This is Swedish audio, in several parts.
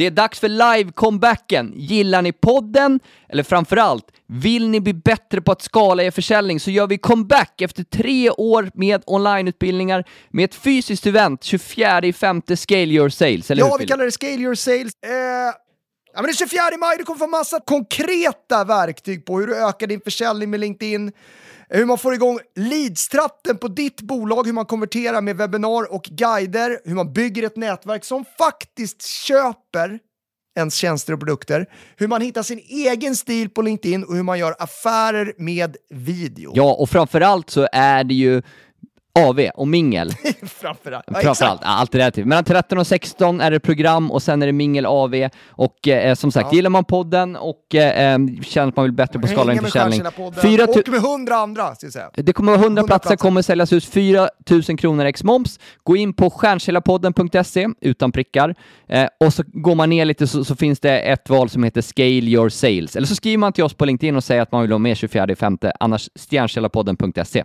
Det är dags för live-comebacken. Gillar ni podden? Eller framförallt, vill ni bli bättre på att skala er försäljning så gör vi comeback efter tre år med onlineutbildningar med ett fysiskt event 24 5 Scale Your Sales, eller Ja, hur vi kallar det Scale Your Sales. Eh, ja, men den 24 maj du kommer få massa konkreta verktyg på hur du ökar din försäljning med LinkedIn, hur man får igång leadstratten på ditt bolag, hur man konverterar med webbinar och guider, hur man bygger ett nätverk som faktiskt köper ens tjänster och produkter, hur man hittar sin egen stil på LinkedIn och hur man gör affärer med video. Ja, och framförallt så är det ju AV och mingel. Framförallt. Ja, Framförallt, ja, allt det där. Mellan 13 och 16 är det program och sen är det mingel AV. Och eh, som sagt, gillar man podden och eh, eh, känner att man vill bättre på skala med försäljning. Fyra och med hundra andra, ska jag säga. det kommer vara 100 100 platser, platser. kommer säljas ut 4 000 kronor ex moms. Gå in på stjärnkällarpodden.se utan prickar eh, och så går man ner lite så, så finns det ett val som heter Scale Your Sales. Eller så skriver man till oss på LinkedIn och säger att man vill vara med 24 femte. annars stjärnkällarpodden.se.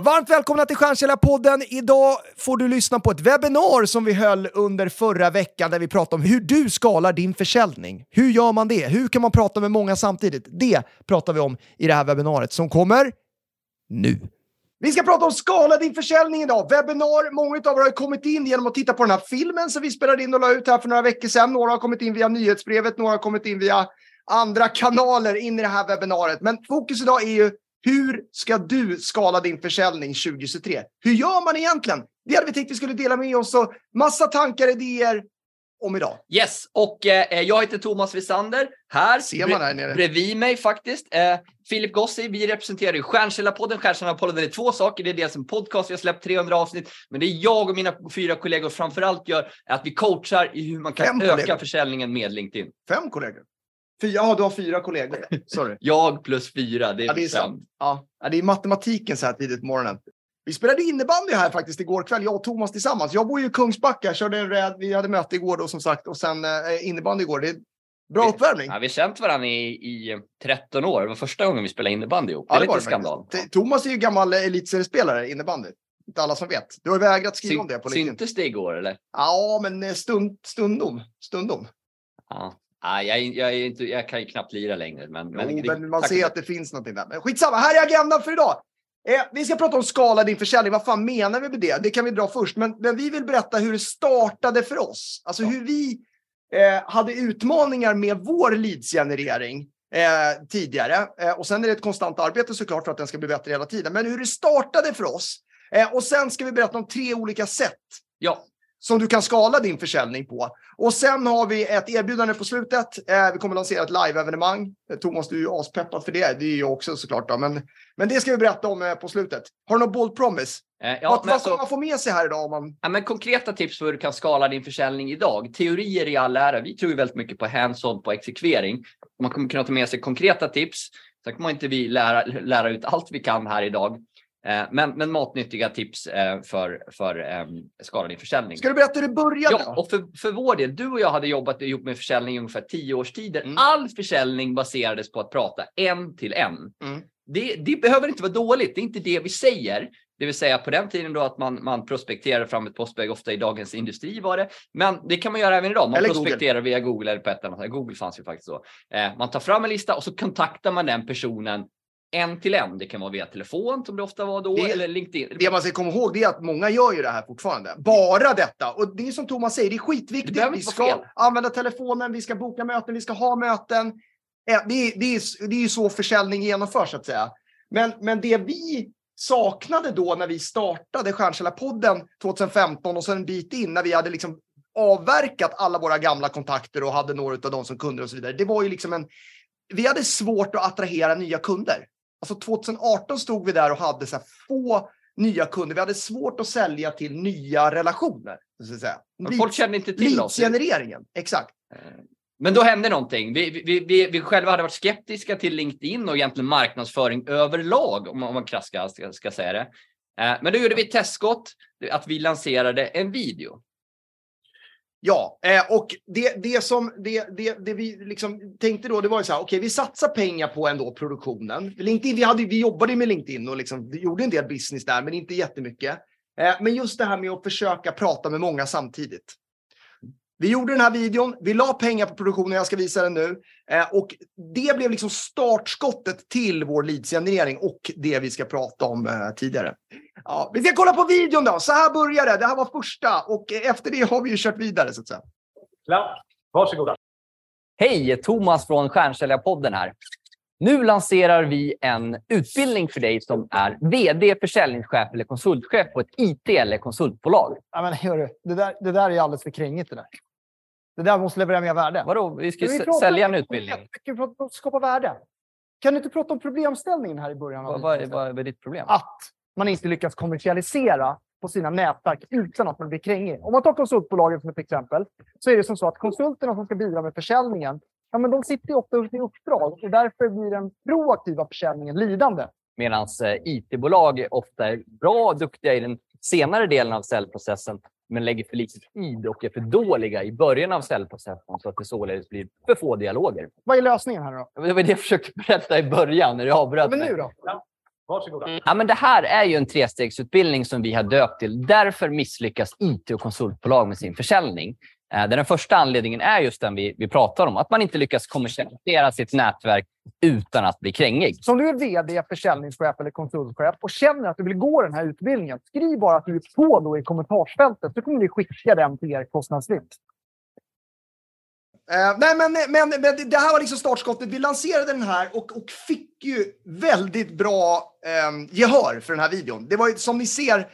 Varmt välkomna till Stjärnkällarpodden. Idag får du lyssna på ett webbinar som vi höll under förra veckan där vi pratade om hur du skalar din försäljning. Hur gör man det? Hur kan man prata med många samtidigt? Det pratar vi om i det här webbinariet som kommer nu. Vi ska prata om skala din försäljning idag. Webbinar. Många av er har kommit in genom att titta på den här filmen som vi spelade in och la ut här för några veckor sedan. Några har kommit in via nyhetsbrevet, några har kommit in via andra kanaler in i det här webbinariet. Men fokus idag är ju hur ska du skala din försäljning 2023? Hur gör man egentligen? Det hade vi tänkt vi skulle dela med oss och massa tankar, idéer om idag. Yes, och eh, jag heter Thomas Wisander. Här, Ser man här nere? bredvid mig faktiskt. Eh, Filip Gossi, vi representerar ju Stjärnkällarpodden. Stjärnkällarpodden är två saker. Det är dels en podcast, vi har släppt 300 avsnitt. Men det jag och mina fyra kollegor framförallt gör är att vi coachar i hur man kan Fem öka kollegor. försäljningen med LinkedIn. Fem kollegor. Fyra, ja, du har fyra kollegor. Sorry. Jag plus fyra, det är, Ja, det är sant. Ja, ja, det är matematiken så här tidigt på morgonen. Vi spelade innebandy här faktiskt igår kväll, jag och Thomas tillsammans. Jag bor ju i Kungsbacka, körde en räd, vi hade möte igår då som sagt och sen eh, innebandy igår. Det är bra uppvärmning. Ja, vi har känt varandra i, i 13 år. Det var första gången vi spelade innebandy ihop. Ja, det är var lite skandal. faktiskt. Thomas är ju gammal elitseriespelare i innebandy. Inte alla som vet. Du har vägrat skriva om det på LinkedIn. Syntes det igår eller? Ja, men eh, stund, stundom. Stundom. Ja. Ja, jag, jag, är inte, jag kan ju knappt lira längre. Men, Men, men, jo, det- men man ser att det finns någonting där. Men skitsamma, här är agendan för idag. Eh, vi ska prata om skala din försäljning. Vad fan menar vi med det? Det kan vi dra först. Men, men vi vill berätta hur det startade för oss. Alltså hur vi eh, hade utmaningar med vår leadsgenerering eh, tidigare. Eh, och sen är det ett konstant arbete såklart för att den ska bli bättre hela tiden. Men hur det startade för oss. Eh, och sen ska vi berätta om tre olika sätt Ja, som du kan skala din försäljning på. Och sen har vi ett erbjudande på slutet. Eh, vi kommer lansera ett live-evenemang. Eh, Thomas, du är aspeppad för det. Det är jag också såklart. Då. Men, men det ska vi berätta om eh, på slutet. Har du någon bold promise? eh, ja, vad vad ska man få med sig här idag? Om man... Ja, men konkreta tips för hur du kan skala din försäljning idag. Teorier i all ära. Vi tror ju väldigt mycket på hands-on, på exekvering. Man kommer kunna ta med sig konkreta tips. Sen kommer inte vi lära, lära ut allt vi kan här idag. Eh, Men, men matnyttiga tips eh, för, för eh, skala din försäljning. Ska du berätta hur det började? Ja, och för, för vår del, du och jag hade jobbat ihop med försäljning i ungefär tio års tid. Mm. All försäljning baserades på att prata en till en. Mm. Det, det behöver inte vara dåligt, det är inte det vi säger. Det vill säga på den tiden då att man, man prospekterar fram ett postbag, ofta i Dagens Industri var det. Men det kan man göra även idag. Man Eller prospekterar via Google eller på ett annat. Google fanns ju faktiskt då. Eh, man tar fram en lista och så kontaktar man den personen en till en. Det kan vara via telefon som det ofta var då, Det- eller LinkedIn. Det man ska komma ihåg det är att många gör ju det här fortfarande. Bara detta. Och det är som Thomas säger, det är Det skitviktigt. behöver Vi ska fel. använda telefonen, vi ska boka möten, vi ska ha möten. Eh, Det är, det är, det är ju så försäljning genomförs så att säga. Men, men det vi saknade då när vi startade Stjärnkällarpodden 2015 och sen en bit in när vi hade liksom avverkat alla våra gamla kontakter och hade några av dem som kunder och så vidare. Det var ju liksom en... Vi hade svårt att attrahera nya kunder. Alltså 2018 stod vi där och hade så få nya kunder. Vi hade svårt att sälja till nya relationer. Så att säga. Men folk kände inte till oss. Leadsgenereringen, exakt. Men då hände någonting. Vi, vi, vi, vi själva hade varit skeptiska till LinkedIn och egentligen marknadsföring överlag, om man, om man krasst ska, ska, ska säga det. Eh, Men då gjorde vi ett testskott, att vi lanserade en video. Ja, eh, och det, det som det, det, det vi liksom tänkte då, det var ju så här, okej, vi satsar pengar på ändå produktionen. LinkedIn, vi, hade, vi jobbade med LinkedIn och liksom, vi gjorde en del business där, men inte jättemycket. Eh, men just det här med att försöka prata med många samtidigt. Vi gjorde den här videon, vi la pengar på produktionen, jag ska visa den nu. Eh, och det blev liksom startskottet till vår leadsgenerering och det vi ska prata om eh, tidigare. Ja, vi ska kolla på videon då. Så här började det. Det här var första och efter det har vi ju kört vidare så att säga. Klart. Varsågoda. Hej, Thomas från Stjärnsäljarpodden här. Nu lanserar vi en utbildning för dig som är VD, försäljningschef eller konsultchef på ett IT eller konsultbolag. Ja, men hörru, det, där, det där är alldeles för krängigt. Det där. Det där måste leverera mer värde. Vadå, vi ska vi pratar sälja en utbildning. Vi ska prata om att skapa värde. Kan du inte prata om problemställningen här i början? Vad, vad, är- vad är ditt problem? Att man inte lyckas kommersialisera på sina nätverk utan att man blir krängig. Om man tar konsultbolagen som ett exempel så är det som så att konsulterna som ska bidra med försäljningen, ja, men de sitter ju ofta i uppdrag och därför blir den proaktiva försäljningen lidande. Medan IT-bolag ofta är bra och duktiga i den senare delen av säljprocessen men lägger för lite tid och är för dåliga i början av säljprocessen så att det således blir för få dialoger. Vad är lösningen här då? Det var det jag försökte berätta i början när du avbröt Men nu då? Varsågoda. Ja, men det här är ju en trestegsutbildning som vi har döpt till. Därför misslyckas IT och konsultbolag med sin försäljning. Eh, där Den första anledningen är just den vi, vi pratar om. Att man inte lyckas kommersialisera sitt nätverk utan att bli krängig. Så om du är vd, försäljningschef eller konsultchef och känner att du vill gå den här utbildningen, skriv bara att du är på då i kommentarsfältet så kommer vi skicka den till er kostnadsfritt. Eh, nej, men, men, men det här var liksom startskottet. Vi lanserade den här och, och fick ju väldigt bra eh, gehör för den här videon. Det var ju, som ni ser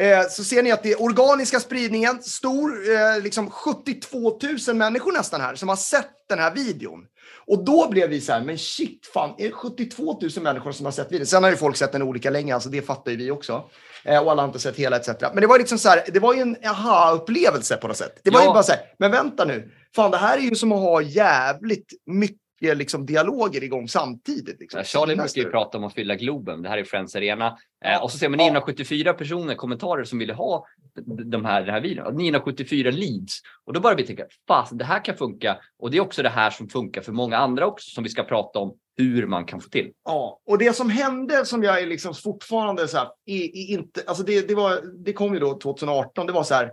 eh, så ser ni att det är organiska spridningen, stor, eh, liksom 72 000 människor nästan här som har sett den här videon. Och då blev vi så här, men shit fan, är det 72 000 människor som har sett videon? Sen har ju folk sett den olika länge, alltså det fattar ju vi också. Eh, och alla har inte sett hela etc. Men det var liksom så här, det var ju en aha-upplevelse på något sätt. Det var Ja. ju bara så här, men vänta nu, fan det här är ju som att ha jävligt mycket liksom, dialoger igång samtidigt. Liksom. Charlie brukar ju prata om att fylla Globen. Det här är Friends Arena. Ja. Eh, och så ser man 974 personer, kommentarer som ville ha de här, den här videon. 974 leads. Och då börjar vi tänka, fast det här kan funka. Och det är också det här som funkar för många andra också som vi ska prata om hur man kan få till. Ja, och det som hände som jag är liksom fortfarande så här, i, i, inte, alltså det, det, var, det kom ju då 2018, det var så här.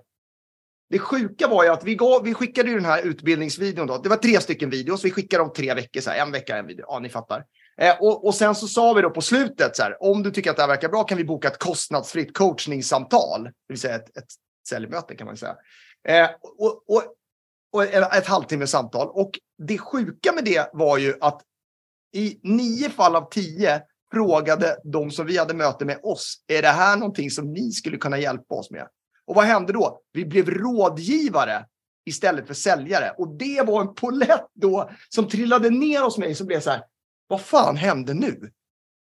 Det sjuka var ju att vi, gav, vi skickade ju den här utbildningsvideon då. Det var tre stycken videos, vi skickade dem tre veckor, så här, en vecka en video. Ja, ni fattar. Eh, och, och sen så sa vi då på slutet så här, om du tycker att det här verkar bra kan vi boka ett kostnadsfritt coachningssamtal, det vill säga ett, ett säljmöte kan man säga. Eh, och, och, och ett, ett halvtimmes samtal. Och det sjuka med det var ju att i nio fall av tio frågade de som vi hade möte med oss, är det här någonting som ni skulle kunna hjälpa oss med? Och vad hände då? Vi blev rådgivare istället för säljare. Och det var en polett då som trillade ner hos mig som blev så här, vad fan hände nu?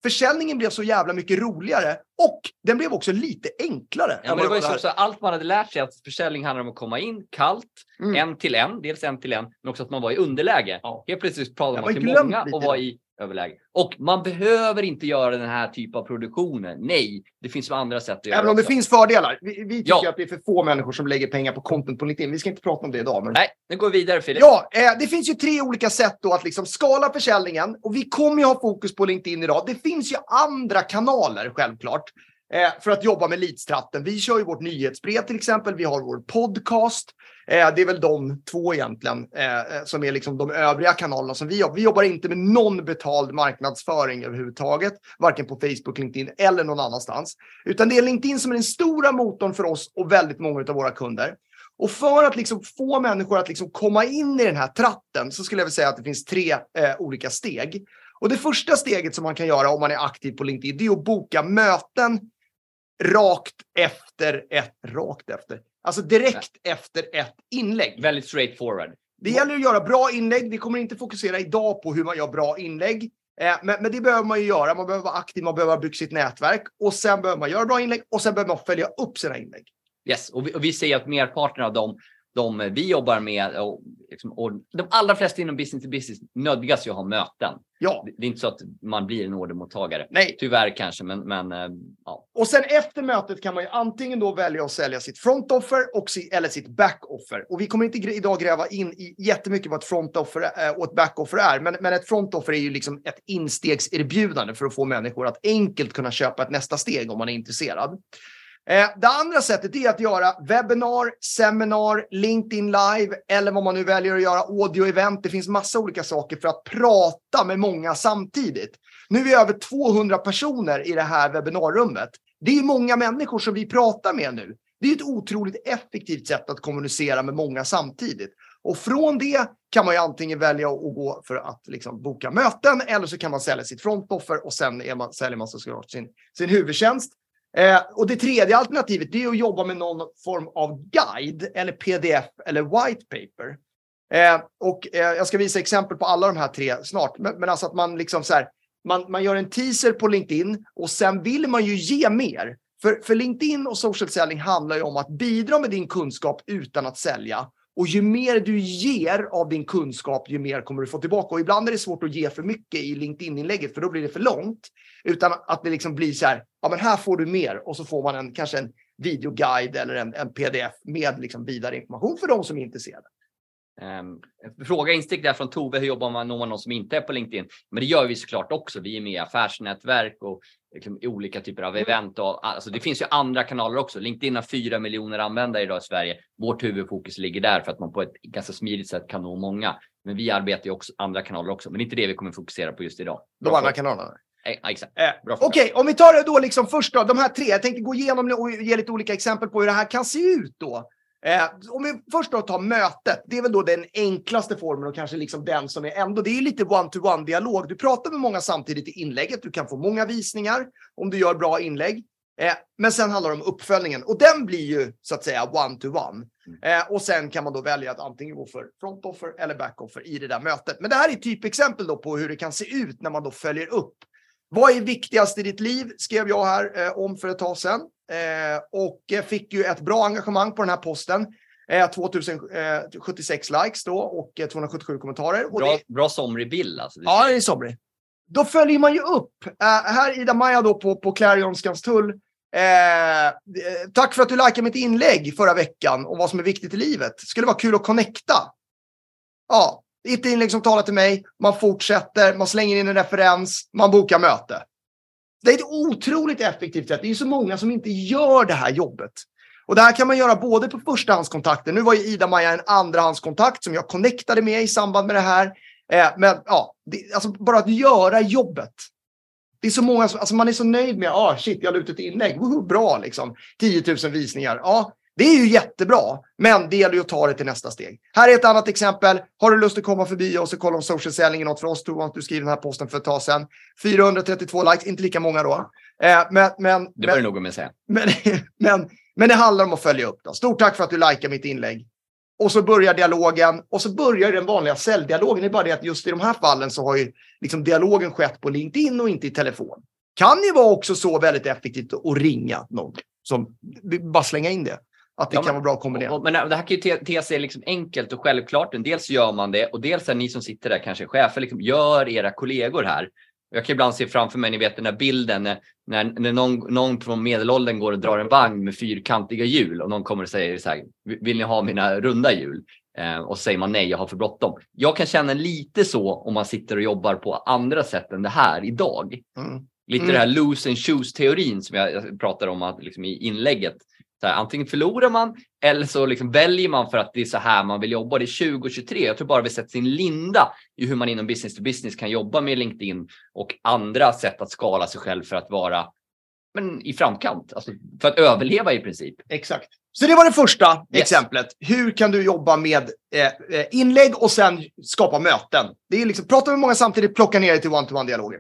Försäljningen blev så jävla mycket roligare och den blev också lite enklare. Ja, men det var ju så, så allt man hade lärt sig att försäljning handlar om att komma in kallt, Mm. en till en, dels en till en, men också att man var i underläge. Helt plötsligt Ja, pratade man till många lite och var i överläge. Och man behöver inte göra den här typen av produktioner. Nej, det finns andra sätt att göra Även om det också. finns fördelar. Vi, vi tycker Ja. att det är för få människor som lägger pengar på content på LinkedIn. Vi ska inte prata om det idag. Men... Nej, nu går vi vidare Filip. Ja, eh, det finns ju tre olika sätt då att liksom skala försäljningen och vi kommer ju ha fokus på LinkedIn idag. Det finns ju andra kanaler självklart eh, för att jobba med leadstratten. Vi kör ju vårt nyhetsbrev till exempel. Vi har vår podcast. Eh, det är väl de två egentligen eh, eh, som är liksom de övriga kanalerna som vi jobbar. Vi jobbar inte med någon betald marknadsföring överhuvudtaget, varken på Facebook, LinkedIn eller någon annanstans, utan det är LinkedIn som är den stora motorn för oss och väldigt många av våra kunder. Och för att liksom få människor att liksom komma in i den här tratten så skulle jag vilja säga att det finns tre eh, olika steg. Och det första steget som man kan göra om man är aktiv på LinkedIn, det är att boka möten rakt efter ett, rakt efter, alltså direkt efter ett inlägg. Väldigt straightforward. Det gäller att göra bra inlägg. Vi kommer inte fokusera idag på hur man gör bra inlägg. Eh, men, men det behöver man ju göra. Man behöver vara aktiv, man behöver bygga sitt nätverk och sen behöver man göra bra inlägg och sen behöver man följa upp sina inlägg. Yes, och vi, och vi ser att merparten av dem de vi jobbar med och, liksom, och de allra flesta inom business to business nödgas ju ha möten. Ja. Det är inte så att man blir en ordermottagare. Nej. Tyvärr kanske, men, men eh, ja. Och sen efter mötet kan man ju antingen då välja att sälja sitt front offer och si, eller sitt back offer. Och vi kommer inte idag gräva in i jättemycket vad ett front offer eh, och ett back offer är. Men, men ett front offer är ju liksom ett instegserbjudande för att få människor att enkelt kunna köpa ett nästa steg om man är intresserad. Eh, det andra sättet är att göra webbinar, seminar, LinkedIn live eller vad man nu väljer att göra, audio-event. Det finns massa olika saker för att prata med många samtidigt. Nu är vi över 200 personer i det här webbinarrummet. Det är många människor som vi pratar med nu. Det är ett otroligt effektivt sätt att kommunicera med många samtidigt. Och från det kan man ju antingen välja att gå för att liksom boka möten eller så kan man sälja sitt frontoffer och sen är man, säljer man såklart sin, sin huvudtjänst. Eh, och det tredje alternativet det är att jobba med någon form av guide eller pdf eller white paper. Eh, och eh, jag ska visa exempel på alla de här tre snart. Men, men alltså att man liksom så här, man, man gör en teaser på LinkedIn och sen vill man ju ge mer. För, för LinkedIn och social selling handlar ju om att bidra med din kunskap utan att sälja. Och ju mer du ger av din kunskap, ju mer kommer du få tillbaka. Och ibland är det svårt att ge för mycket i LinkedIn-inlägget, för då blir det för långt. Utan att det liksom blir så här, ja men här får du mer. Och så får man en, kanske en videoguide eller en, en pdf med liksom vidare information för de som är intresserade. Um, fråga instick där från Tove, hur jobbar man når man någon som inte är på LinkedIn? Men det gör vi såklart också. Vi är med i affärsnätverk och liksom, olika typer av event. Och, alltså, det finns ju andra kanaler också. LinkedIn har fyra miljoner användare idag i Sverige. Vårt huvudfokus ligger där för att man på ett ganska smidigt sätt kan nå många. Men vi arbetar ju också andra kanaler också. Men det är inte det vi kommer fokusera på just idag. De andra kanalerna. Eh, exakt. Eh. Okej, om vi tar det då liksom först då, de här tre. Jag tänkte gå igenom och ge lite olika exempel på hur det här kan se ut då. Eh, om vi först då tar mötet, det är väl då den enklaste formen och kanske liksom den som är ändå, det är lite one-to-one dialog. Du pratar med många samtidigt i inlägget, du kan få många visningar om du gör bra inlägg. Eh, men sen handlar det om uppföljningen och den blir ju så att säga one-to-one. Eh, och sen kan man då välja att antingen gå för front offer eller back offer i det där mötet. Men det här är typexempel då på hur det kan se ut när man då följer upp. Vad är viktigast i ditt liv? skrev jag här eh, om för ett tag sedan. Eh, och eh, fick ju ett bra engagemang på den här posten. Eh, 2076 likes då och eh, 277 kommentarer. Och Bra, det, bra somrig bild alltså. ja, det är somrig. Då följer man ju upp. Eh, här Ida Maja då på, på Clarion Skanstull. Eh, eh, tack för att du likade mitt inlägg förra veckan om vad som är viktigt i livet. Skulle vara kul att connecta. Ja, ett inlägg som talar till mig. Man fortsätter, man slänger in en referens, man bokar möte. Det är ett otroligt effektivt sätt. Det är så många som inte gör det här jobbet. Och det här kan man göra både på förstahandskontakter. Nu var ju Ida-Maja en andrahandskontakt som jag connectade med i samband med det här. Eh, men ja, det, alltså bara att göra jobbet. Det är så många som, alltså man är så nöjd med, ah shit, jag la ut ett inlägg, Woho, bra liksom. 10 000 visningar. Ja, det är ju jättebra, men det gäller ju att ta det till nästa steg. Här är ett annat exempel. Har du lust att komma förbi oss och kolla om social selling är något för oss? Tror att du skrev den här posten för ett tag sedan. 432 likes, inte lika många då. Eh, men, men, Det var det nog med att säga. men, men, men det handlar om att följa upp. Då. Stort tack för att du likar mitt inlägg. Och så börjar dialogen och så börjar den vanliga säljdialogen. Det är bara det att just i de här fallen så har ju liksom dialogen skett på LinkedIn och inte i telefon. Kan ju vara också så väldigt effektivt att ringa någon. Som, bara slänga in det. Att det Ja, kan men- vara bra att kombinera. Och- Men det här kan ju te, te sig liksom enkelt och självklart. Dels gör man det och dels är ni som sitter där kanske chefer, liksom, gör era kollegor här. Jag kan ibland se framför mig, ni vet den där bilden när, när, när någon, någon från medelåldern går och drar en vagn med fyrkantiga hjul och någon kommer och säger så här, vill ni ha mina runda hjul? Eh, och säger man nej, jag har för bråttom. Jag kan känna lite så om man sitter och jobbar på andra sätt än det här idag. Mm. Lite Mm. det här lose and choose teorin som jag pratar om att, liksom, i inlägget. Här, antingen förlorar man eller så liksom väljer man för att det är så här man vill jobba. Det är 2023. Jag tror bara vi sett sin linda i hur man inom business to business kan jobba med LinkedIn och andra sätt att skala sig själv för att vara men, i framkant. Alltså, för att överleva i princip. Exakt. Så det var det första Yes. exemplet. Hur kan du jobba med eh, eh, inlägg och sen skapa möten? Det är liksom, prata med många samtidigt, plocka ner det till one-to-one-dialoger.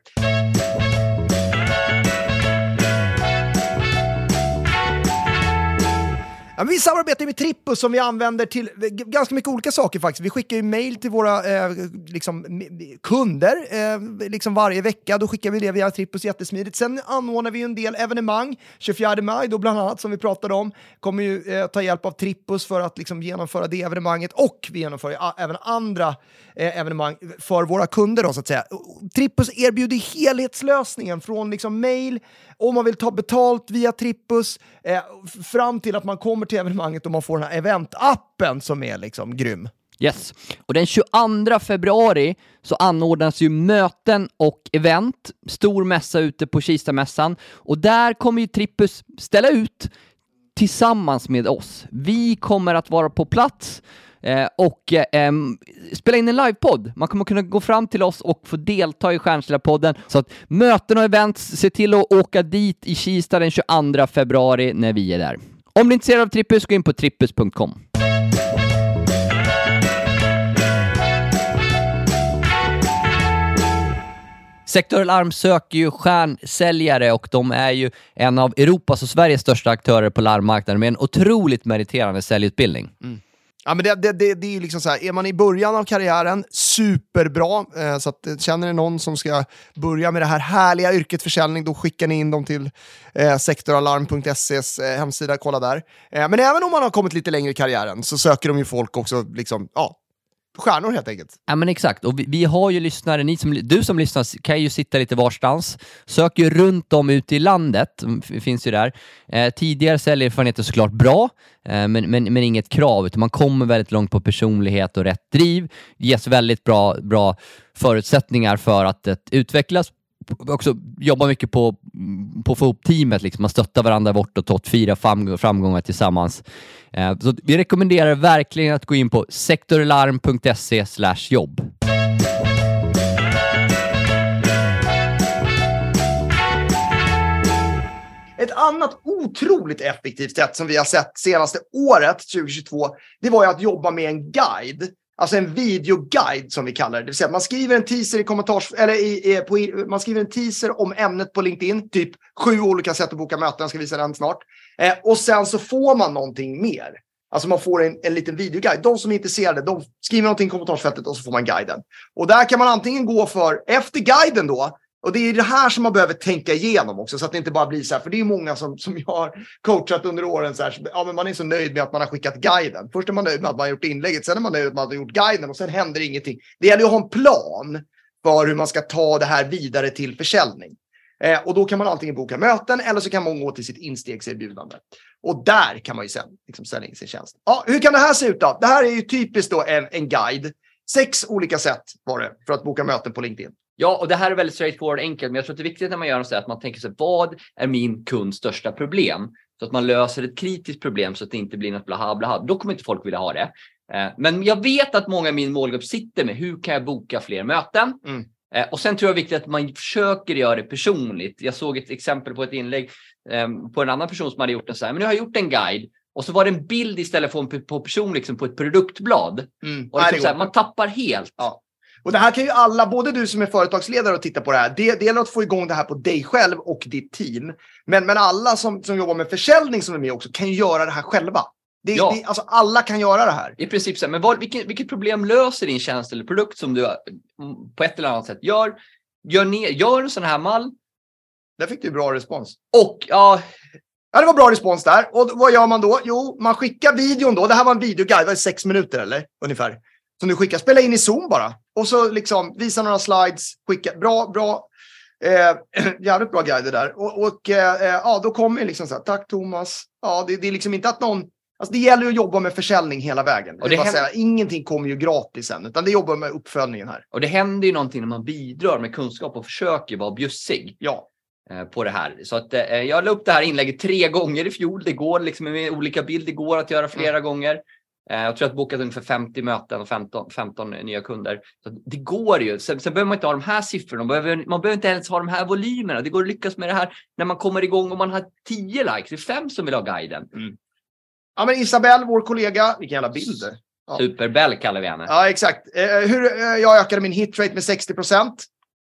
Ja, men vi samarbetar med Trippus som vi använder till ganska mycket olika saker faktiskt. Vi skickar ju mail till våra eh, liksom, kunder eh, liksom varje vecka. Då skickar vi det via Trippus jättesmidigt. Sen anordnar vi en del evenemang. 24 maj då bland annat som vi pratade om kommer ju eh, ta hjälp av Trippus för att liksom, genomföra det evenemanget och vi genomför ju även andra eh, evenemang för våra kunder då så att säga. Trippus erbjuder helhetslösningen från liksom mail, om man vill ta betalt via Trippus, eh, fram till att man kommer till evenemanget och man får den här eventappen som är liksom grym. Yes. Och den 22 februari så anordnas ju möten och event, stor mässa ute på Kistamässan och där kommer ju Trippus ställa ut tillsammans med oss. Vi kommer att vara på plats eh, och eh, spela in en livepodd. Man kommer kunna gå fram till oss och få delta i Stjärnsilla-podden. Så att möten och events, se till att åka dit i Kista den 22 februari när vi är där. Om du är intresserad av Trippus, gå in på trippus.com. Sektor Larm söker ju stjärnsäljare och de är ju en av Europas och Sveriges största aktörer på larmmarknaden med en otroligt meriterande säljutbildning. Mm. Ja, men det, det, det, det är ju liksom så här, är man i början av karriären, superbra. Eh, så att, eh, känner ni någon som ska börja med det här härliga yrket försäljning, då skickar ni in dem till eh, sektoralarm.ses eh, hemsida, kolla där. Eh, men även om man har kommit lite längre i karriären så söker de ju folk också, liksom, ja, stjärnor helt enkelt. Ja men exakt, och vi, vi har ju lyssnare, ni som, du som lyssnar kan ju sitta lite varstans, sök ju runt om ute i landet, mm, finns ju där. Eh, tidigare säljerfarenhet är såklart bra, eh, men, men, men inget krav, utan man kommer väldigt långt på personlighet och rätt driv. Det ges väldigt bra, bra förutsättningar för att, att utvecklas, också jobba mycket på, på att få ihop teamet, liksom. man stöttar varandra bortåt, fira fram, framgångar tillsammans. Eh, så vi rekommenderar verkligen att gå in på sektorlarm.se jobb. Ett annat otroligt effektivt sätt som vi har sett senaste året, 2022, det var ju att jobba med en guide. Alltså en videoguide som vi kallar det. Det vill säga man skriver en teaser i kommentars... Eller i, i, på, man skriver en teaser om ämnet på LinkedIn. Typ sju olika sätt att boka möten. Jag ska visa den snart. Eh, och sen så får man någonting mer. Alltså man får en, en liten videoguide. De som är intresserade, de skriver någonting i kommentarsfältet och så får man guiden. Och där kan man antingen gå för, efter guiden då, och det är det här som man behöver tänka igenom också, så att det inte bara blir så här, för det är många som, som jag har coachat under åren, så här, så, ja, men man är så nöjd med att man har skickat guiden. Först är man nöjd med att man har gjort inlägget, sen är man nöjd med att man har gjort guiden och sen händer ingenting. Det gäller att ha en plan för hur man ska ta det här vidare till försäljning. Eh, och då kan man antingen boka möten eller så kan man gå till sitt instegserbjudande. Och där kan man ju sen liksom sälja in sin tjänst. Ja, hur kan det här se ut då? Det här är ju typiskt då en, en guide. Sex olika sätt var det för att boka möten på LinkedIn. Ja, och det här är väldigt straightforward enkelt, men jag tror att det är viktigt när man gör så här att man tänker sig vad är min kunds största problem? Så att man löser ett kritiskt problem så att det inte blir något blaha blaha. Då kommer inte folk vilja ha det. Eh, Men jag vet att många i min målgrupp sitter med hur kan jag boka fler möten? Mm. Eh, Och sen tror jag det är viktigt att man försöker göra det personligt. Jag såg ett exempel på ett inlägg eh, på en annan person som hade gjort en så här, men jag har gjort en guide och så var det en bild istället för en på person liksom på ett produktblad. Mm. Och liksom så här, man tappar helt. Ja. Och det här kan ju alla, både du som är företagsledare och tittar på det här, det, det gäller att få igång det här på dig själv och ditt team. Men, men alla som, som jobbar med försäljning som är med också kan ju göra det här själva. Det, Ja. det, alltså alla kan göra det här. I princip så men vad, vilket, vilket problem löser din tjänst eller produkt som du mm, på ett eller annat sätt gör? Gör, ner, gör en sån här mall Där fick du bra respons. och ja, Ja, det var bra respons där. Och vad gör man då? Jo, man skickar videon då. Det här var en videoguide, det var sex minuter eller ungefär. Som du skickar. Spela in i Zoom bara. Och så liksom visa några slides. Skicka. Bra, bra. Eh, jävligt bra guider där. Och, och eh, eh, ja, då kommer det liksom så här. Tack Thomas. Ja, det, det är liksom inte att någon... Alltså det gäller ju att jobba med försäljning hela vägen. Och det händer- säga, ingenting kommer ju gratis än, utan det jobbar med uppföljningen här. och det händer ju någonting när man bidrar med kunskap och försöker vara bjussig Ja. eh, på det här. Så att eh, jag la upp det här inlägget tre gånger i fjol. Det går liksom med olika bilder, det går att göra flera gånger. Eh, jag tror att jag bokat ungefär 50 möten och 15, 15 nya kunder. Så det går ju. Sen, sen behöver man inte ha de här siffrorna. Man behöver, man behöver inte ens ha de här volymerna. Det går att lyckas med det här när man kommer igång och man har 10 likes. Det är fem som vill ha guiden. Ja, men Isabelle, vår kollega, vilka jävla bilder. Ja. Superbell kallar vi henne. Ja, exakt. Eh, hur, eh, jag ökade min hitrate med 60 procent.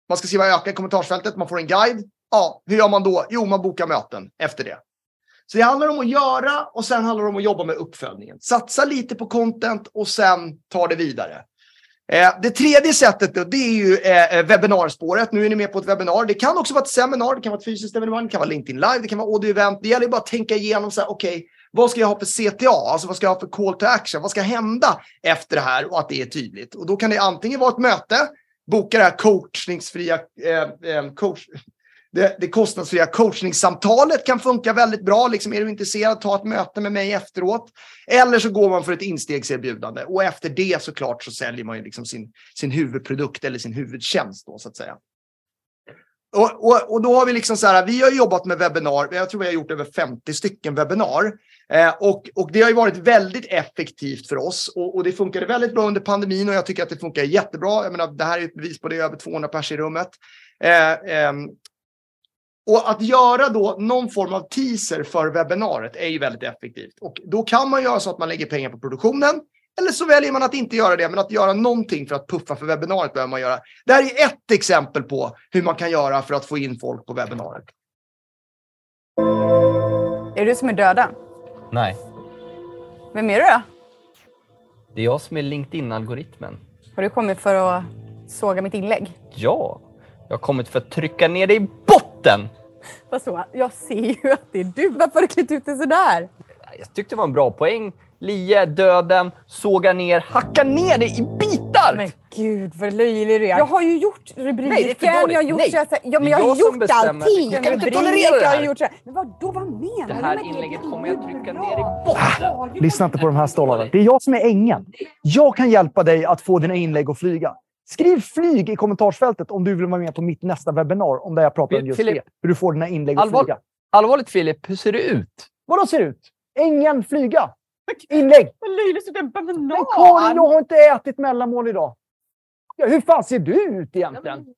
Man ska skriva öka i kommentarsfältet, man får en guide. Ja, hur gör man då? Jo, man bokar möten efter det. Så det handlar om att göra och sen handlar det om att jobba med uppföljningen. Satsa lite på content och sen ta det vidare. Eh, det tredje sättet då, det är ju eh, webbinarspåret. Nu är ni med på ett webbinar. Det kan också vara ett seminar, det kan vara ett fysiskt evenemang, det kan vara LinkedIn live, det kan vara audio-event. Det gäller bara att tänka igenom så här, okej, okay, vad ska jag ha för CTA? Alltså vad ska jag ha för call to action? Vad ska hända efter det här och att det är tydligt? Och då kan det antingen vara ett möte, boka det här coachningsfria eh, eh coach, det, det kostnadsfria coachningssamtalet kan funka väldigt bra. Liksom, är du intresserad, ta ett möte med mig efteråt. Eller så går man för ett instegserbjudande och efter det såklart så säljer man ju liksom sin, sin huvudprodukt eller sin huvudtjänst då så att säga. Och, och, och, då har vi liksom så här, vi har jobbat med webbinar, jag tror vi har gjort över 50 stycken webbinar. Eh, och, och det har ju varit väldigt effektivt för oss och, och, det funkade väldigt bra under pandemin och jag tycker att det funkar jättebra. Jag menar, det här är ett bevis på det, över 200 pers i rummet. Eh, eh, och att göra då någon form av teaser för webbinariet är ju väldigt effektivt. Och då kan man göra så att man lägger pengar på produktionen. Eller så väljer man att inte göra det, men att göra någonting för att puffa för webbinariet behöver man göra. Det här är ett exempel på hur man kan göra för att få in folk på webbinariet. Är det du som är döda? Nej. Vem är du då? Det är jag som är LinkedIn-algoritmen. Har du kommit för att såga mitt inlägg? Ja, jag har kommit för att trycka ner dig i botten! Vad så? Jag ser ju att det är du. Varför har du klätt ut dig sådär? Jag tyckte det var en bra poäng. Lie, döden, såga ner, hacka ner dig i bitar! Men gud vad löjlig du är. Jag har ju gjort rubriken, det jag har gjort Nej. så här, ja, men jag, jag har gjort bestämmer. allting. Jag kan inte tolerera det här. Jag har gjort så här. Men vadå, vad menar Det du här med inlägget Det kommer jag trycka bra. ner i botten. Lyssna inte på de här stollarna. Det är jag som är ängeln. Jag kan hjälpa dig att få dina inlägg att flyga. Skriv flyg i kommentarsfältet om du vill vara med på mitt nästa webbinar om där jag pratar om just Filip, det. Hur du får dina inlägg att Allvar, flyga. allvarligt Filip, hur ser det ut? Vadå ser det ut? Ängeln flyga. Inlägg. Vad löjligt, det är en banan. Men Karin, jag har inte ätit mellanmål idag. Ja, hur fan ser du ut egentligen?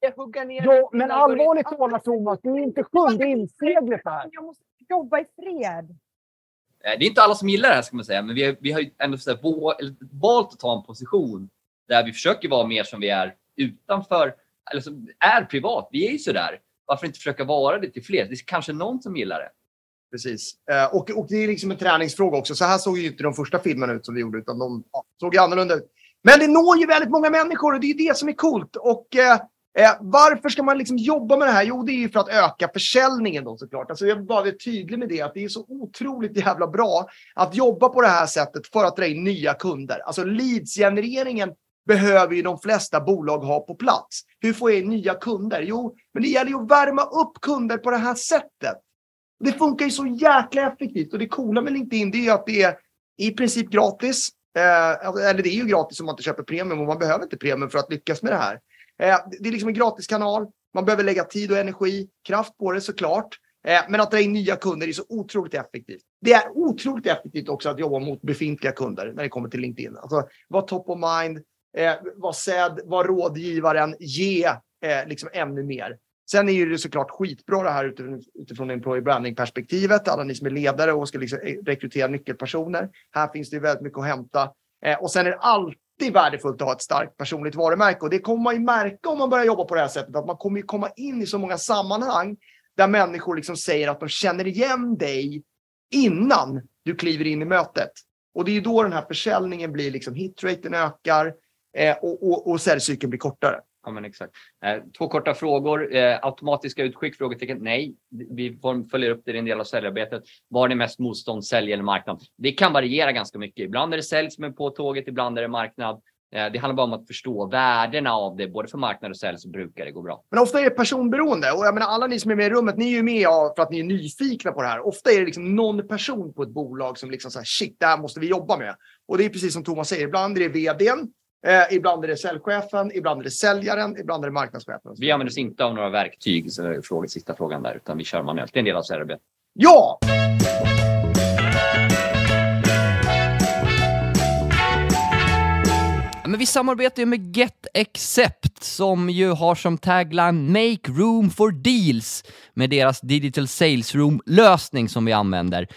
Ja, men allvarligt talat Thomas, du är inte sjunde inseglet här. Jag måste jobba i fred. Eh, Det är inte alla som gillar det här ska man säga, men vi har, vi har ju ändå så här, valt att ta en position där vi försöker vara mer som vi är utanför, eller som är privat. Vi är ju sådär. Varför inte försöka vara det till fler? Det är kanske någon som gillar det. Precis. Eh, och, och det är liksom en träningsfråga också. Så här såg ju inte de första filmerna ut som vi gjorde, utan de ja, såg ju annorlunda ut. Men det når ju väldigt många människor och det är ju det som är coolt. Och eh, eh varför ska man liksom jobba med det här? Jo, det är ju för att öka försäljningen då såklart. Alltså jag vill bara vara tydlig med det, att det är så otroligt jävla bra att jobba på det här sättet för att dra in nya kunder. Alltså leadsgenereringen behöver ju de flesta bolag ha på plats. Hur får jag in nya kunder? Jo, men det gäller ju att värma upp kunder på det här sättet. Det funkar ju så jäkla effektivt och det coola med LinkedIn det är ju att det är i princip gratis. Eh, eller det är ju gratis om man inte köper premium och man behöver inte premium för att lyckas med det här. Eh, det är liksom en gratis kanal. Man behöver lägga tid och energi, kraft på det såklart. Eh, men att dra in nya kunder är så otroligt effektivt. Det är otroligt effektivt också att jobba mot befintliga kunder när det kommer till LinkedIn. Alltså, var top of mind, eh, var sedd, var rådgivaren, ge eh, liksom ännu mer. Sen är det såklart skitbra det här utifrån, utifrån employee branding-perspektivet. Alla ni som är ledare och ska liksom eh, rekrytera nyckelpersoner. Här finns det väldigt mycket att hämta. Eh, och sen är det alltid värdefullt att ha ett starkt personligt varumärke. Och det kommer man ju märka om man börjar jobba på det här sättet. Att man kommer ju komma in i så många sammanhang där människor liksom säger att de känner igen dig innan du kliver in i mötet. Och det är ju då den här försäljningen blir liksom hitraten ökar eh, och, och, och säljcykeln blir kortare. Ja, men exakt. Eh, två korta frågor. Eh, automatiska utskick? Frågetecken. Nej, vi följer upp det. Är en del av säljarbetet. Var det mest motstånd? Sälj eller marknad? Det kan variera ganska mycket. Ibland är det sälj som är på tåget, ibland är det marknad. Det handlar bara om att förstå värdena av det. Både för marknad och sälj så brukar det gå bra. Men ofta är det personberoende. Och jag menar, alla ni som är med i rummet, ni är ju med för att ni är nyfikna på det här. Ofta är det liksom någon person på ett bolag som liksom säger shit, det här måste vi jobba med. Och det är precis som Thomas säger, ibland är det vdn, eh, ibland är det säljchefen, ibland är det säljaren, ibland är det marknadschefen. Vi använder oss inte av några verktyg, så är fråga, sista frågan där, utan vi kör manuellt. Det är en del av säljarbetet. Ja! Men vi samarbetar ju med Get Accept som ju har som tagline “Make room for deals” med deras Digital Sales Room-lösning som vi använder.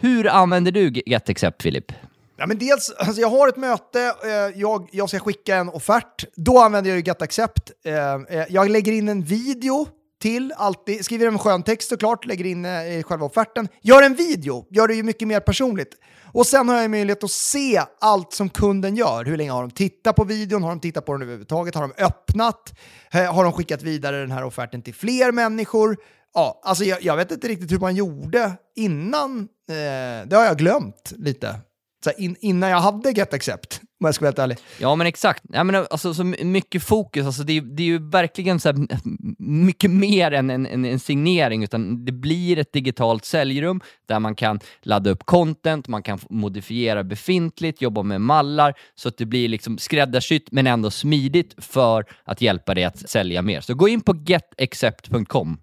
Hur använder du Get Accept, Filip? Ja, men dels, alltså jag har ett möte, eh, jag, jag ska skicka en offert. Då använder jag ju GetAccept. Eh, eh jag lägger in en video till, alltid. Skriver en skön text såklart, lägger in eh, själva offerten. Gör en video, gör det ju mycket mer personligt. Och sen har jag möjlighet att se allt som kunden gör. Hur länge har de tittat på videon? Har de tittat på den överhuvudtaget? Har de öppnat? Eh, Har de skickat vidare den här offerten till fler människor? Ja, alltså jag, jag vet inte riktigt hur man gjorde innan. Eh, det har jag glömt lite. Så in, innan jag hade Get Accept, om jag ska vara helt ärlig. Ja men exakt, ja, men alltså, så mycket fokus, alltså, det, är, det är ju verkligen så här, mycket mer än en, en, en signering, utan det blir ett digitalt säljrum där man kan ladda upp content, man kan modifiera befintligt, jobba med mallar, så att det blir liksom skräddarsytt men ändå smidigt för att hjälpa dig att sälja mer. Så gå in på getaccept.com.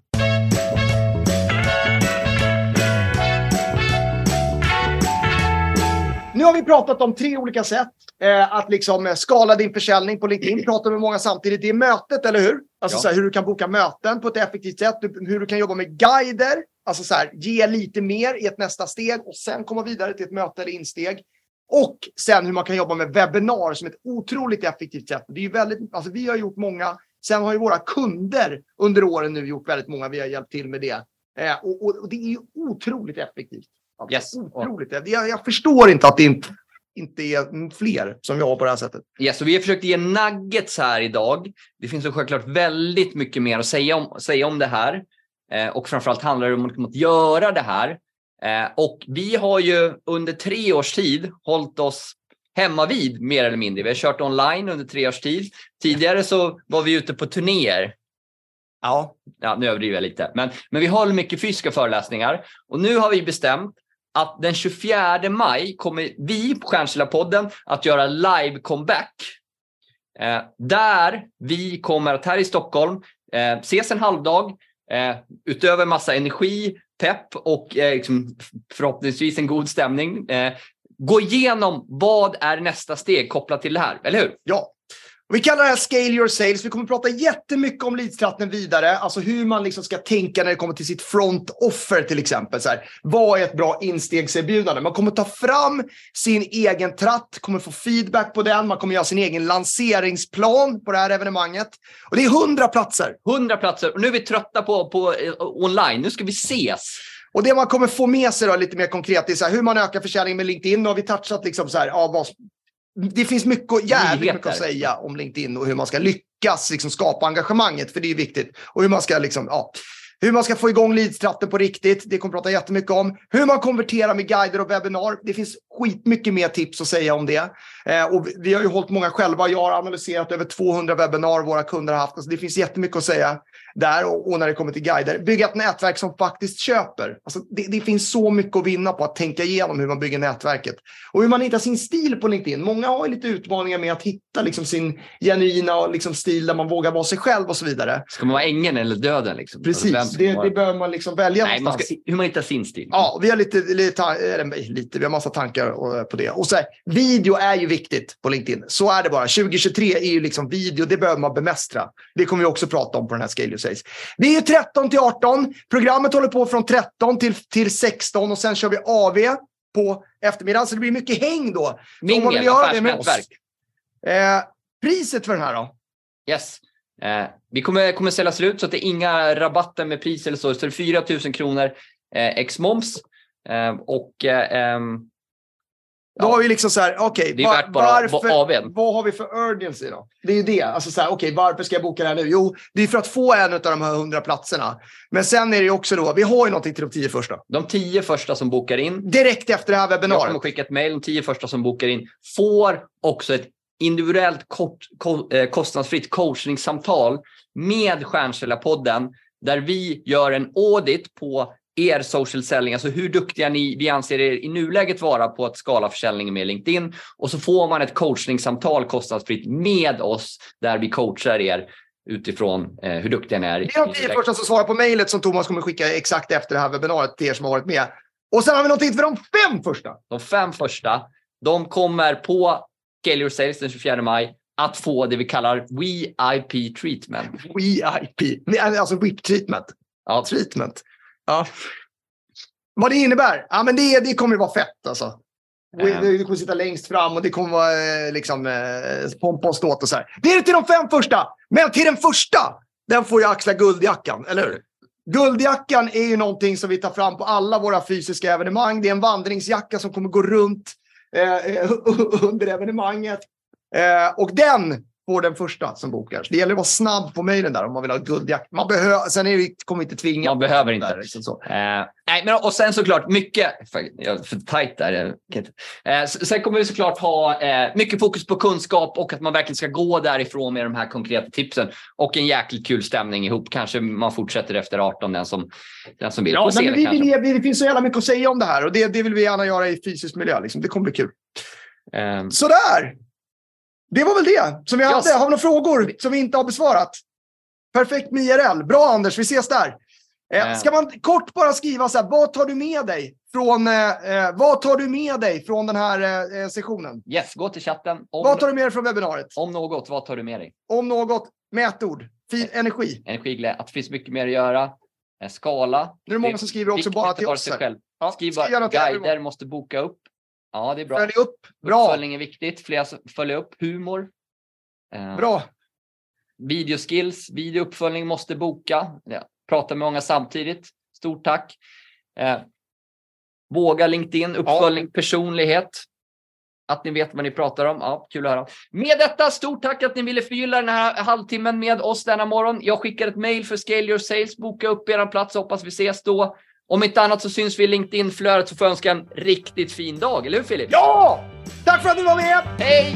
har vi pratat om tre olika sätt eh, att liksom eh, skala din försäljning på LinkedIn. Prata med många samtidigt. Det är mötet, eller hur? Alltså Ja. så här, hur du kan boka möten på ett effektivt sätt. Hur du kan jobba med guider. Alltså så här, ge lite mer i ett nästa steg och sen komma vidare till ett möte eller insteg. Och sen hur man kan jobba med webbinar som ett otroligt effektivt sätt. Det är väldigt, alltså vi har gjort många. Sen har ju våra kunder under åren nu gjort väldigt många. Vi har hjälpt till med det. Eh, och, och, och det är ju otroligt effektivt. Alltså, Yes. Otroligt. Jag, jag förstår inte att det inte, inte är fler som jobbar på det här sättet. Ja, så vi har försökt ge nuggets här idag. Det finns självklart väldigt mycket mer att säga om, säga om det här. Eh, och framförallt handlar det om att göra det här. Eh, och vi har ju under tre års tid hållit oss hemma vid mer eller mindre. Vi har kört online under tre års tid. Tidigare så var vi ute på turnéer. Ja. Ja, nu överdriver jag lite. Men, men vi höll mycket fysiska föreläsningar. Och nu har vi bestämt att den 24 maj kommer vi på Stjärnsilla-podden att göra live comeback. Eh, där vi kommer att här i Stockholm eh, ses en halvdag eh, utöver massa energi, pepp och eh, liksom, förhoppningsvis en god stämning. Eh, gå igenom vad är nästa steg kopplat till det här, eller hur? Ja. Vi kallar det här Scale Your Sales. Vi kommer att prata jättemycket om leadstratten vidare. Alltså hur man liksom ska tänka när det kommer till sitt front offer till exempel. Så här, vad är ett bra instegserbjudande? Man kommer ta fram sin egen tratt, kommer få feedback på den. Man kommer göra sin egen lanseringsplan på det här evenemanget. Och det är 100 platser. 100 platser och nu är vi trötta på, på eh, online. Nu ska vi ses. Och det man kommer få med sig då, lite mer konkret är så här, hur man ökar försäljningen med LinkedIn. Nu har vi touchat liksom så här, ja, vad, det finns mycket, jävligt mycket att säga om LinkedIn och hur man ska lyckas liksom, skapa engagemanget, för det är viktigt. Och hur man ska liksom, ja, hur man ska få igång leadstratten på riktigt. Det kommer vi prata jättemycket om. Hur man konverterar med guider och webbinar. Det finns skitmycket mer tips att säga om det. Eh, och vi- har ju hållit många själva. Jag har analyserat över 200 webbinar våra kunder har haft. Alltså, det finns jättemycket att säga där och, och när det kommer till guider. Bygga ett nätverk som faktiskt köper. Alltså, det, det finns så mycket att vinna på att tänka igenom hur man bygger nätverket. Och hur man hittar sin stil på LinkedIn. Många har lite utmaningar med att hitta liksom sin genuina liksom, stil där man vågar vara sig själv och så vidare. Ska man vara ängeln eller döden? Liksom? Precis, Alltså, ska det, vara- det behöver man liksom välja Nej, man någonstans. ska, hur man hittar sin stil. Ja, vi har lite, lite, lite, vi har massa tankar på det. Och så här, video är ju viktigt på LinkedIn. Så är det bara. 2023 är ju liksom video, det behöver man bemästra. Det kommer vi också prata om på den här Scale Sales. Det är ju 13 till 18. Programmet håller på från 13 till, till 16 och sen kör vi AV på eftermiddagen. Så det blir mycket häng då. Man Mingel, det affärsnätverk. Eh, priset för den här då? Yes. Eh, vi kommer, kommer sälja slut så att det är inga rabatter med pris eller så. Så det är 4 000 kronor eh, ex moms. Eh, och eh, ehm, Då Ja. har vi liksom så här, okej, Det är var- varför, vad har vi för urgency då? Det är ju det. Alltså så här, okej, varför ska jag boka det här nu? Jo, det är för att få en av de här 100 platserna. Men sen är det ju också då, vi har ju någonting till de tio första. de tio första som bokar in, Direkt efter det här jag kommer webbinariet. skicka ett mejl, de tio första som bokar in får också ett individuellt kort, ko, eh, kostnadsfritt coachningssamtal med Stjärnsäljarpodden där vi gör en audit på er social selling, alltså hur duktiga ni, vi anser er i nuläget vara på att skala försäljningen med LinkedIn. Och så får man ett coachningssamtal kostnadsfritt med oss där vi coachar er utifrån eh, hur duktiga ni är. Det är de tio första som svarar på mejlet som Thomas kommer skicka exakt efter det här webbinariet till er som har varit med. Och sen har vi någonting för de fem första. De fem första, de kommer på Scale Your Sales den 24 maj att få det vi kallar VIP treatment. VIP. Nej, Alltså whip treatment. Ja, Treatment. Ja. Vad det innebär? Ja, men det, det kommer ju vara fett alltså. Och Ehm. Kommer sitta längst fram och det kommer vara eh, liksom, eh, pompa och ståt och så här. Det är till de fem första. Men till den första den får ju axla guldjackan, eller hur? Guldjackan är ju någonting som vi tar fram på alla våra fysiska evenemang. Det är en vandringsjacka som kommer gå runt Eh, under evenemanget. Eh, och den får den första som bokar. Så det gäller att vara snabb på mejlen där om man vill ha guldjacka. Man behöver, sen är det, kommer inte tvinga. Man behöver inte. Där, liksom så. Eh, nej, men och sen såklart mycket, för, jag är för tajt där. Eh, sen kommer vi såklart ha eh, mycket fokus på kunskap och att man verkligen ska gå därifrån med de här konkreta tipsen och en jäkligt kul stämning ihop. Kanske man fortsätter efter 18 den som, den som vill. Ja, men vi vill, ge- det finns så jävla mycket att säga om det här och det, det vill vi gärna göra i fysisk miljö. Liksom. Det kommer bli kul. Eh, Sådär! Det var väl det som vi hade. Yes. Har vi några frågor som vi inte har besvarat? Perfekt med IRL. Bra Anders, vi ses där. Eh, Eh. ska man kort bara skriva så här, vad tar du med dig från, eh, eh, vad tar du med dig från den här eh, eh, sessionen? yes, gå till chatten. Om, Vad tar du med dig från webbinariet? om något, vad tar du med dig? Om något, mätord, fin energi. Energiglädje, att det finns mycket mer att göra. Skala. Nu är det många som skriver också bara till oss. själv. Ja, Skriv bara guider, måste boka upp. Ja, det är bra. Följ upp. Bra, Uppföljning är viktigt. Fler följer upp. Humor. Eh, bra. Videoskills, videouppföljning måste boka. Ja, prata med många samtidigt. Stort tack. Eh, våga LinkedIn, uppföljning, personlighet. Att ni vet vad ni pratar om. Ja, kul att höra. Med detta, stort tack att ni ville förgylla den här halvtimmen med oss denna morgon. Jag skickar ett mail för Scale Your Sales. Boka upp er plats. Hoppas vi ses då. Om inte annat så syns vi i LinkedIn-flödet så får jag önska en riktigt fin dag. Eller hur Filip? Ja! Tack för att ni var med! Hej!